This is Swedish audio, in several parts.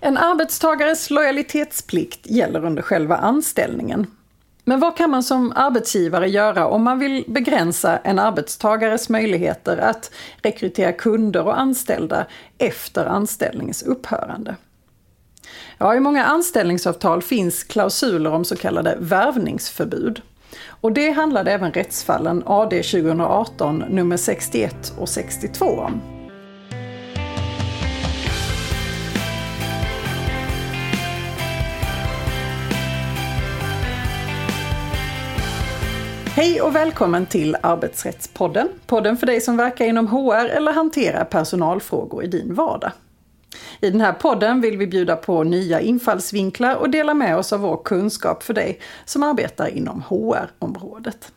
En arbetstagares lojalitetsplikt gäller under själva anställningen. Men vad kan man som arbetsgivare göra om man vill begränsa en arbetstagares möjligheter att rekrytera kunder och anställda efter anställningens upphörande? Ja, i många anställningsavtal finns klausuler om så kallade värvningsförbud. Och det handlade även rättsfallen AD 2018 nummer 61 och 62 om. Hej och välkommen till Arbetsrättspodden. Podden för dig som verkar inom HR eller hanterar personalfrågor i din vardag. I den här podden vill vi bjuda på nya infallsvinklar och dela med oss av vår kunskap för dig som arbetar inom HR-området.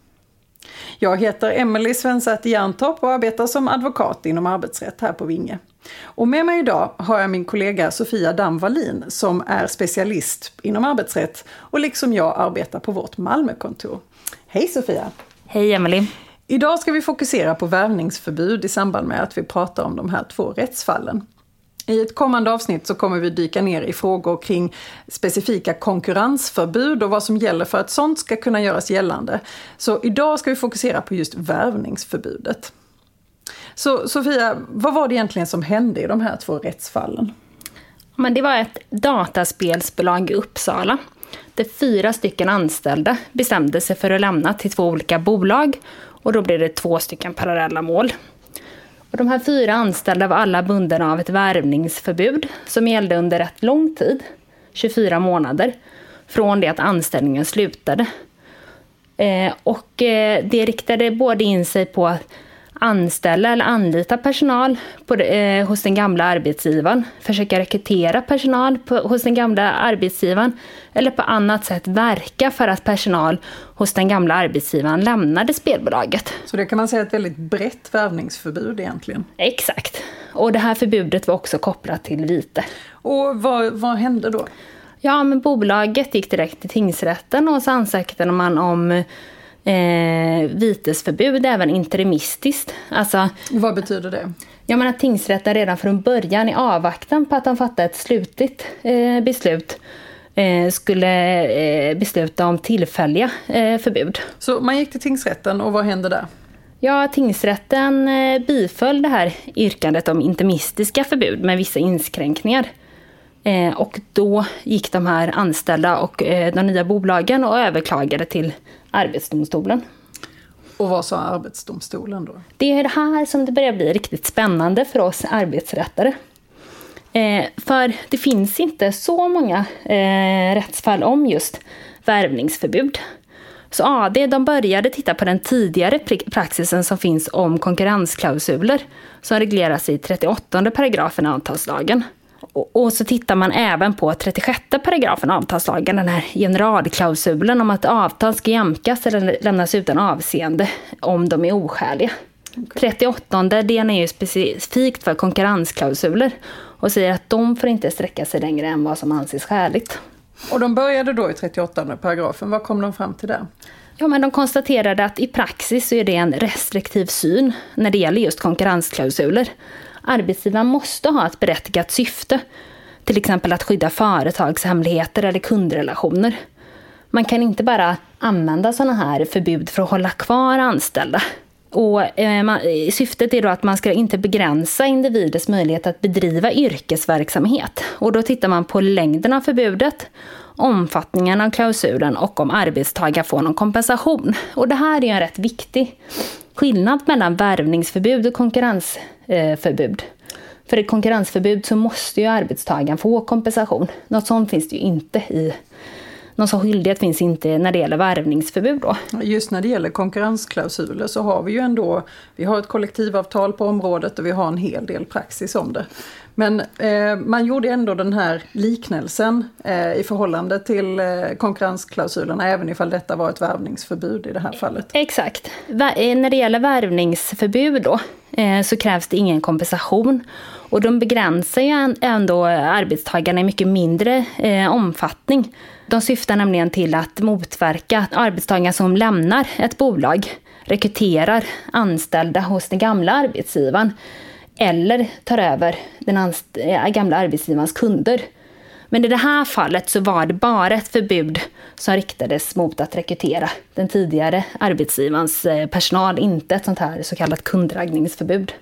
Jag heter Emelie Svensäter Jerntorp och arbetar som advokat inom arbetsrätt här på Vinge. Och med mig idag har jag min kollega Sofia Damm Wallin som är specialist inom arbetsrätt och liksom jag arbetar på vårt Malmökontor. Hej Sofia! Hej Emelie! Idag ska vi fokusera på värvningsförbud i samband med att vi pratar om de här två rättsfallen. I ett kommande avsnitt så kommer vi dyka ner i frågor kring specifika konkurrensförbud och vad som gäller för att sånt ska kunna göras gällande. Så idag ska vi fokusera på just värvningsförbudet. Så Sofia, vad var det egentligen som hände i de här två rättsfallen? Men det var ett dataspelsbolag i Uppsala efter fyra stycken anställda bestämde sig för att lämna till två olika bolag och då blev det två stycken parallella mål. Och de här fyra anställda var alla bundna av ett värvningsförbud som gällde under rätt lång tid, 24 månader, från det att anställningen slutade. Eh, och eh, det riktade både in sig på anställa eller anlita personal på, eh, hos den gamla arbetsgivaren, försöka rekrytera personal på, hos den gamla arbetsgivaren eller på annat sätt verka för att personal hos den gamla arbetsgivaren lämnade spelbolaget. Så det kan man säga är ett väldigt brett värvningsförbud egentligen? Exakt. Och det här förbudet var också kopplat till vite. Och vad, vad hände då? Ja, men bolaget gick direkt till tingsrätten och så ansökte man om eh, vitesförbud även interimistiskt. Alltså, Vad betyder det? Jag menar tingsrätten redan från början i avvaktan på att de fattade ett slutligt eh, beslut eh, skulle eh, besluta om tillfälliga eh, förbud. Så man gick till tingsrätten och vad hände där? Ja, tingsrätten biföll det här yrkandet om interimistiska förbud med vissa inskränkningar. Och då gick de här anställda och de nya bolagen och överklagade till Arbetsdomstolen. Och vad sa Arbetsdomstolen då? Det är det här som det börjar bli riktigt spännande för oss arbetsrättare. Eh, för det finns inte så många eh, rättsfall om just värvningsförbud. Så AD de började titta på den tidigare praxisen som finns om konkurrensklausuler som regleras i 38 paragrafen avtalslagen. Och så tittar man även på 36 paragrafen avtalslagen, den här generalklausulen om att avtal ska jämkas eller lämnas utan avseende om de är oskäliga. Okay. 38 den är ju specifikt för konkurrensklausuler och säger att de får inte sträcka sig längre än vad som anses skäligt. Och de började då i 38 paragrafen, vad kom de fram till där? Ja, men de konstaterade att i praxis så är det en restriktiv syn när det gäller just konkurrensklausuler arbetsgivaren måste ha ett berättigat syfte. Till exempel att skydda företagshemligheter eller kundrelationer. Man kan inte bara använda sådana här förbud för att hålla kvar anställda. Och, eh, man, eh, syftet är då att man ska inte begränsa individers möjlighet att bedriva yrkesverksamhet. Och då tittar man på längden av förbudet, omfattningen av klausulen och om arbetstagare får någon kompensation. Och det här är en rätt viktig skillnad mellan värvningsförbud och konkurrensförbud. För ett konkurrensförbud så måste ju arbetstagaren få kompensation. Något sånt finns det ju inte i någon sån skyldighet finns inte när det gäller värvningsförbud då. Just när det gäller konkurrensklausuler så har vi ju ändå, vi har ett kollektivavtal på området och vi har en hel del praxis om det. Men eh, man gjorde ändå den här liknelsen eh, i förhållande till eh, konkurrensklausulerna även ifall detta var ett värvningsförbud i det här fallet. Exakt. Va eh, när det gäller värvningsförbud då eh, så krävs det ingen kompensation. Och de begränsar ju ändå arbetstagarna i mycket mindre eh, omfattning. De syftar nämligen till att motverka att arbetstagare som lämnar ett bolag rekryterar anställda hos den gamla arbetsgivaren eller tar över den äh, gamla arbetsgivarens kunder Men i det här fallet så var det bara ett förbud som riktades mot att rekrytera den tidigare arbetsgivarens eh, personal, inte ett sånt här så kallat kundraggningsförbud.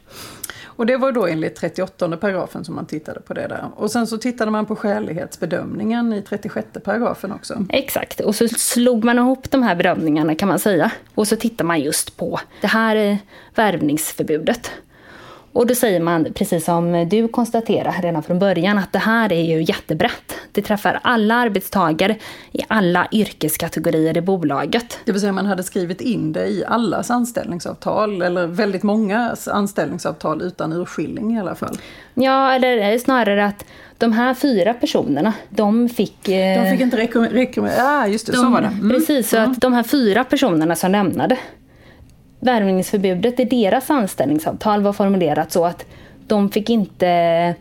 Och det var då enligt 38 paragrafen som man tittade på det där. Och sen så tittade man på skälighetsbedömningen i 36 paragrafen också. Exakt, och så slog man ihop de här bedömningarna kan man säga. Och så tittar man just på det här eh, värvningsförbudet. Och då säger man, precis som du konstaterade redan från början, att det här är ju jättebrett. Det träffar alla arbetstagare i alla yrkeskategorier i bolaget. Det vill säga man hade skrivit in det i allas anställningsavtal, eller väldigt många anställningsavtal utan urskiljning i alla fall. Ja, eller snarare att de här fyra personerna, de fick... De fick inte rekommendera... Ja, just det, de, så var det. Mm. Precis, så mm. att de här fyra personerna som lämnade, värvningsförbudet i deras anställningsavtal var formulerat så att de fick inte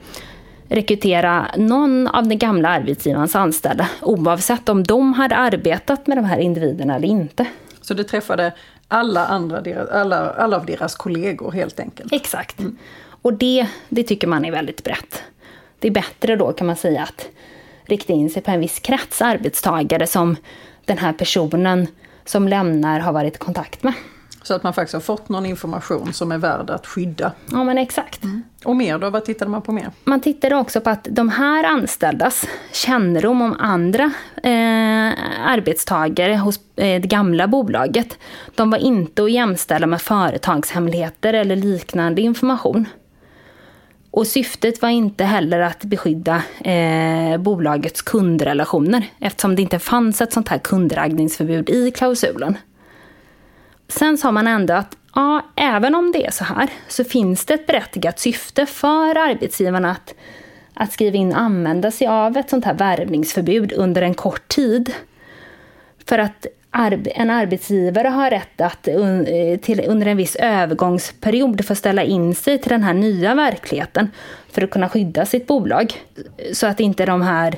rekrytera någon av den gamla arbetsgivarens anställda oavsett om de hade arbetat med de här individerna eller inte. Så det träffade alla, andra, alla, alla av deras kollegor helt enkelt? Exakt. Mm. Och det, det tycker man är väldigt brett. Det är bättre då kan man säga att rikta in sig på en viss krets arbetstagare som den här personen som lämnar har varit i kontakt med. Så att man faktiskt har fått någon information som är värd att skydda. Ja men exakt. Mm. Och mer då? Vad tittade man på mer? Man tittade också på att de här anställdas kännedom om andra eh, arbetstagare hos eh, det gamla bolaget, de var inte att jämställa med företagshemligheter eller liknande information. Och syftet var inte heller att beskydda eh, bolagets kundrelationer eftersom det inte fanns ett sånt här kundraggningsförbud i klausulen. Sen sa man ändå att ja, även om det är så här så finns det ett berättigat syfte för arbetsgivarna att, att skriva in och använda sig av ett sånt här värvningsförbud under en kort tid. För att en arbetsgivare har rätt att eh, till, under en viss övergångsperiod få ställa in sig till den här nya verkligheten för att kunna skydda sitt bolag. Så att inte de här Eh,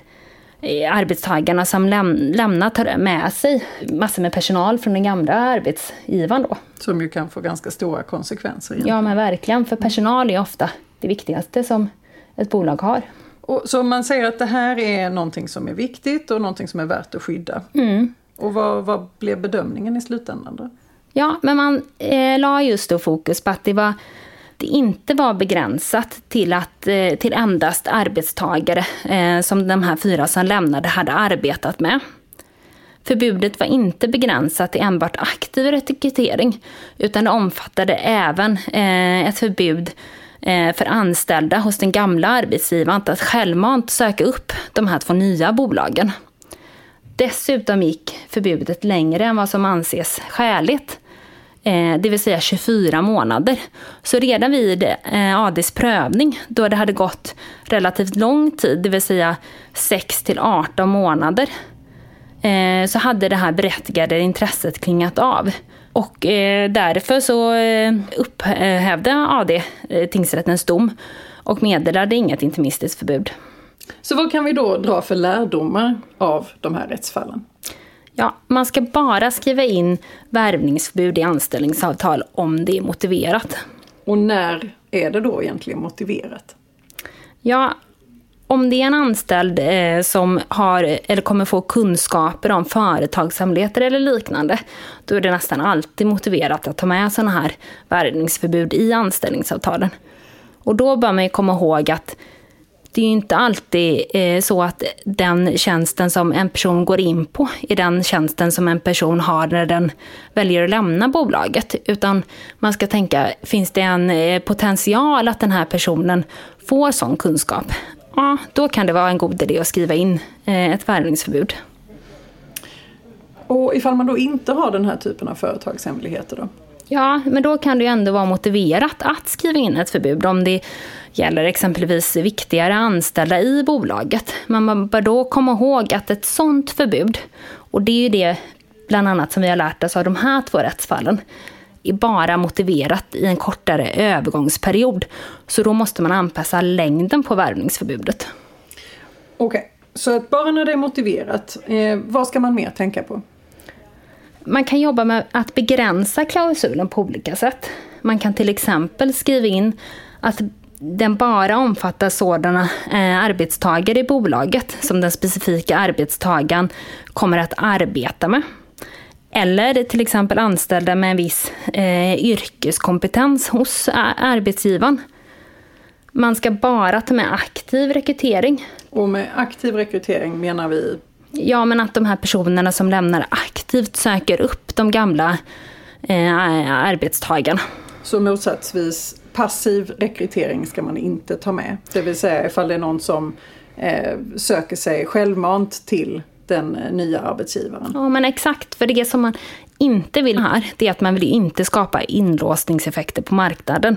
arbetstagarna som läm lämnar tar med sig massor med personal från den gamla arbetsgivaren då. Som ju kan få ganska stora konsekvenser. Egentligen. Ja men verkligen, för personal är ofta det viktigaste som ett bolag har. Och, så man säger att det här är någonting som är viktigt och någonting som är värt att skydda. Mm. Och vad, vad blev bedömningen i slutändan då? Ja, men man eh, la just då fokus på att det var det inte var begränsat till, att, eh, till endast arbetstagare eh, som de här fyra som lämnade hade arbetat med. Förbudet var inte begränsat till enbart aktiv rekrytering utan det omfattade även eh, ett förbud för anställda hos den gamla arbetsgivaren att självmant söka upp de här två nya bolagen. Dessutom gick förbudet längre än vad som anses skäligt Eh, det vill säga 24 månader. Så redan vid eh, ADs prövning, då det hade gått relativt lång tid, det vill säga 6 till 18 månader, eh, så hade det här berättigade intresset klingat av. Och därför så upphävde AD tingsrättens dom och meddelade inget intimistiskt förbud. Så vad kan vi då dra för lärdomar av de här rättsfallen? Ja, man ska bara skriva in värvningsförbud i anställningsavtal om det är motiverat. Och när är det då egentligen motiverat? Ja, om det är en anställd eh, som har eller kommer få kunskaper om företagshemligheter eller liknande, då är det nästan alltid motiverat att ta med sådana här värvningsförbud i anställningsavtalen. Och då bör man ju komma ihåg att det är ju inte alltid eh, så att den tjänsten som en person går in på är den tjänsten som en person har när den väljer att lämna bolaget. Utan man ska tänka, finns det en eh, potential att den här personen får sån kunskap? Ja, då kan det vara en god idé att skriva in eh, ett värvningsförbud. Och ifall man då inte har den här typen av företagshemligheter då? Ja, men då kan det ju ändå vara motiverat att skriva in ett förbud om det gäller exempelvis viktigare anställda i bolaget. Men man bör då komma ihåg att ett sådant förbud, och det är ju det bland annat som vi har lärt oss av de här två rättsfallen, är bara motiverat i en kortare övergångsperiod. Så då måste man anpassa längden på värvningsförbudet. Okej, okay. så att bara när det är motiverat, eh, vad ska man mer tänka på? Man kan jobba med att begränsa klausulen på olika sätt. Man kan till exempel skriva in att den bara omfattar sådana eh, arbetstagare i bolaget som den specifika arbetstagaren kommer att arbeta med. Eller till exempel anställda med en viss eh, yrkeskompetens hos eh, arbetsgivaren. Man ska bara ta med aktiv rekrytering. Och med aktiv rekrytering menar vi? Ja, men att de här personerna som lämnar aktivt söker upp de gamla eh, arbetstagarna. Så motsatsvis passiv rekrytering ska man inte ta med. Det vill säga ifall det är någon som eh, söker sig självmant till den eh, nya arbetsgivaren. Ja men exakt, för det som man inte vill här, det är att man vill inte skapa inlåsningseffekter på marknaden.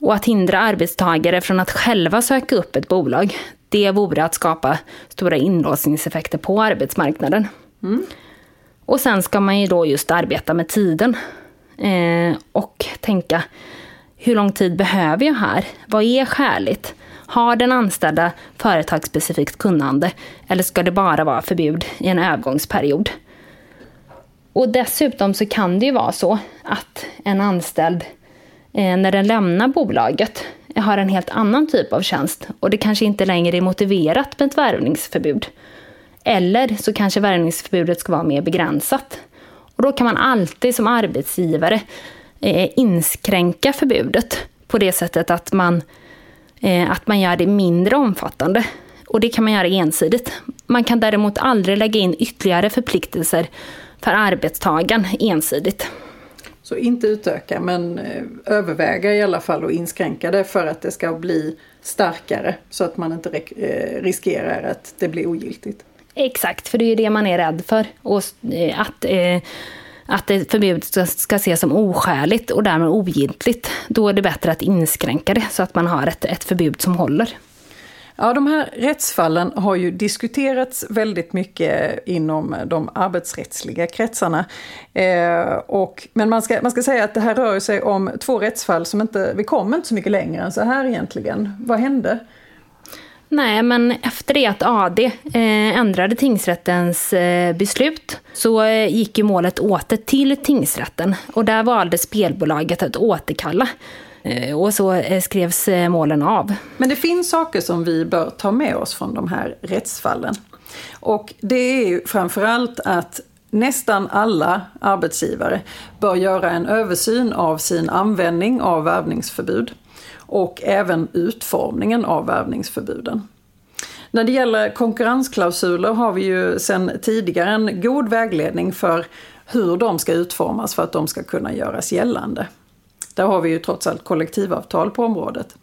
Och att hindra arbetstagare från att själva söka upp ett bolag, det vore att skapa stora inlåsningseffekter på arbetsmarknaden. Mm. Och sen ska man ju då just arbeta med tiden. Eh, och tänka, hur lång tid behöver jag här? Vad är skäligt? Har den anställda företagsspecifikt kunnande eller ska det bara vara förbud i en övergångsperiod? Och dessutom så kan det ju vara så att en anställd Eh, när den lämnar bolaget har en helt annan typ av tjänst och det kanske inte längre är motiverat med ett värvningsförbud. Eller så kanske värvningsförbudet ska vara mer begränsat. Och då kan man alltid som arbetsgivare eh, inskränka förbudet på det sättet att man, eh, att man gör det mindre omfattande. Och det kan man göra ensidigt. Man kan däremot aldrig lägga in ytterligare förpliktelser för arbetstagaren ensidigt. Så inte utöka men eh, överväga i alla fall att inskränka det för att det ska bli starkare så att man inte eh, riskerar att det blir ogiltigt. Exakt, för det är ju det man är rädd för. Och eh, att eh, att ett förbud ska, ska ses som oskäligt och därmed ogiltigt, då är det bättre att inskränka det så att man har ett, ett förbud som håller. Ja, de här rättsfallen har ju diskuterats väldigt mycket inom de arbetsrättsliga kretsarna. Eh, och, men man ska, man ska säga att det här rör sig om två rättsfall som inte, vi kom inte så mycket längre än så här egentligen. Vad hände? Nej, men efter det att AD eh, ändrade tingsrättens eh, beslut så eh, gick ju målet åter till tingsrätten och där valde spelbolaget att återkalla. Eh, och så eh, skrevs eh, målen av. Men det finns saker som vi bör ta med oss från de här rättsfallen. Och det är ju framförallt att nästan alla arbetsgivare bör göra en översyn av sin användning av värvningsförbud och även utformningen av värvningsförbuden. När det gäller konkurrensklausuler har vi ju sedan tidigare en god vägledning för hur de ska utformas för att de ska kunna göras gällande. Där har vi ju trots allt kollektivavtal på området.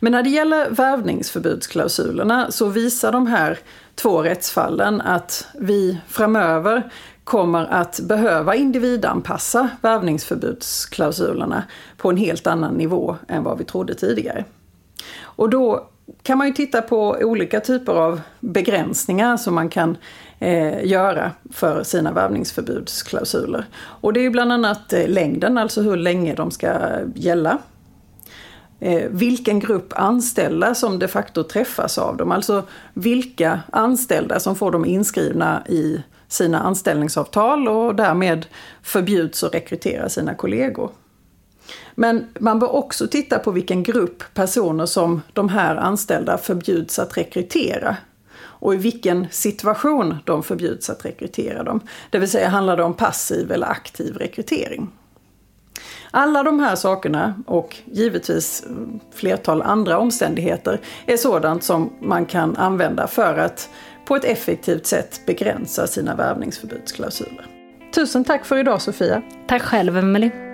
Men när det gäller värvningsförbudsklausulerna så visar de här två rättsfallen att vi framöver kommer att behöva individanpassa värvningsförbudsklausulerna på en helt annan nivå än vad vi trodde tidigare. Och då kan man ju titta på olika typer av begränsningar som man kan eh, göra för sina värvningsförbudsklausuler. Och det är bland annat eh, längden, alltså hur länge de ska gälla. Eh, vilken grupp anställda som de facto träffas av dem, alltså vilka anställda som får dem inskrivna i sina anställningsavtal och därmed förbjuds att rekrytera sina kollegor. Men man bör också titta på vilken grupp personer som de här anställda förbjuds att rekrytera. Och i vilken situation de förbjuds att rekrytera dem. Det vill säga handlar det om passiv eller aktiv rekrytering. Alla de här sakerna och givetvis flertal andra omständigheter är sådant som man kan använda för att på ett effektivt sätt begränsa sina värvningsförbudsklausuler. Tusen tack för idag Sofia! Tack själv Emelie!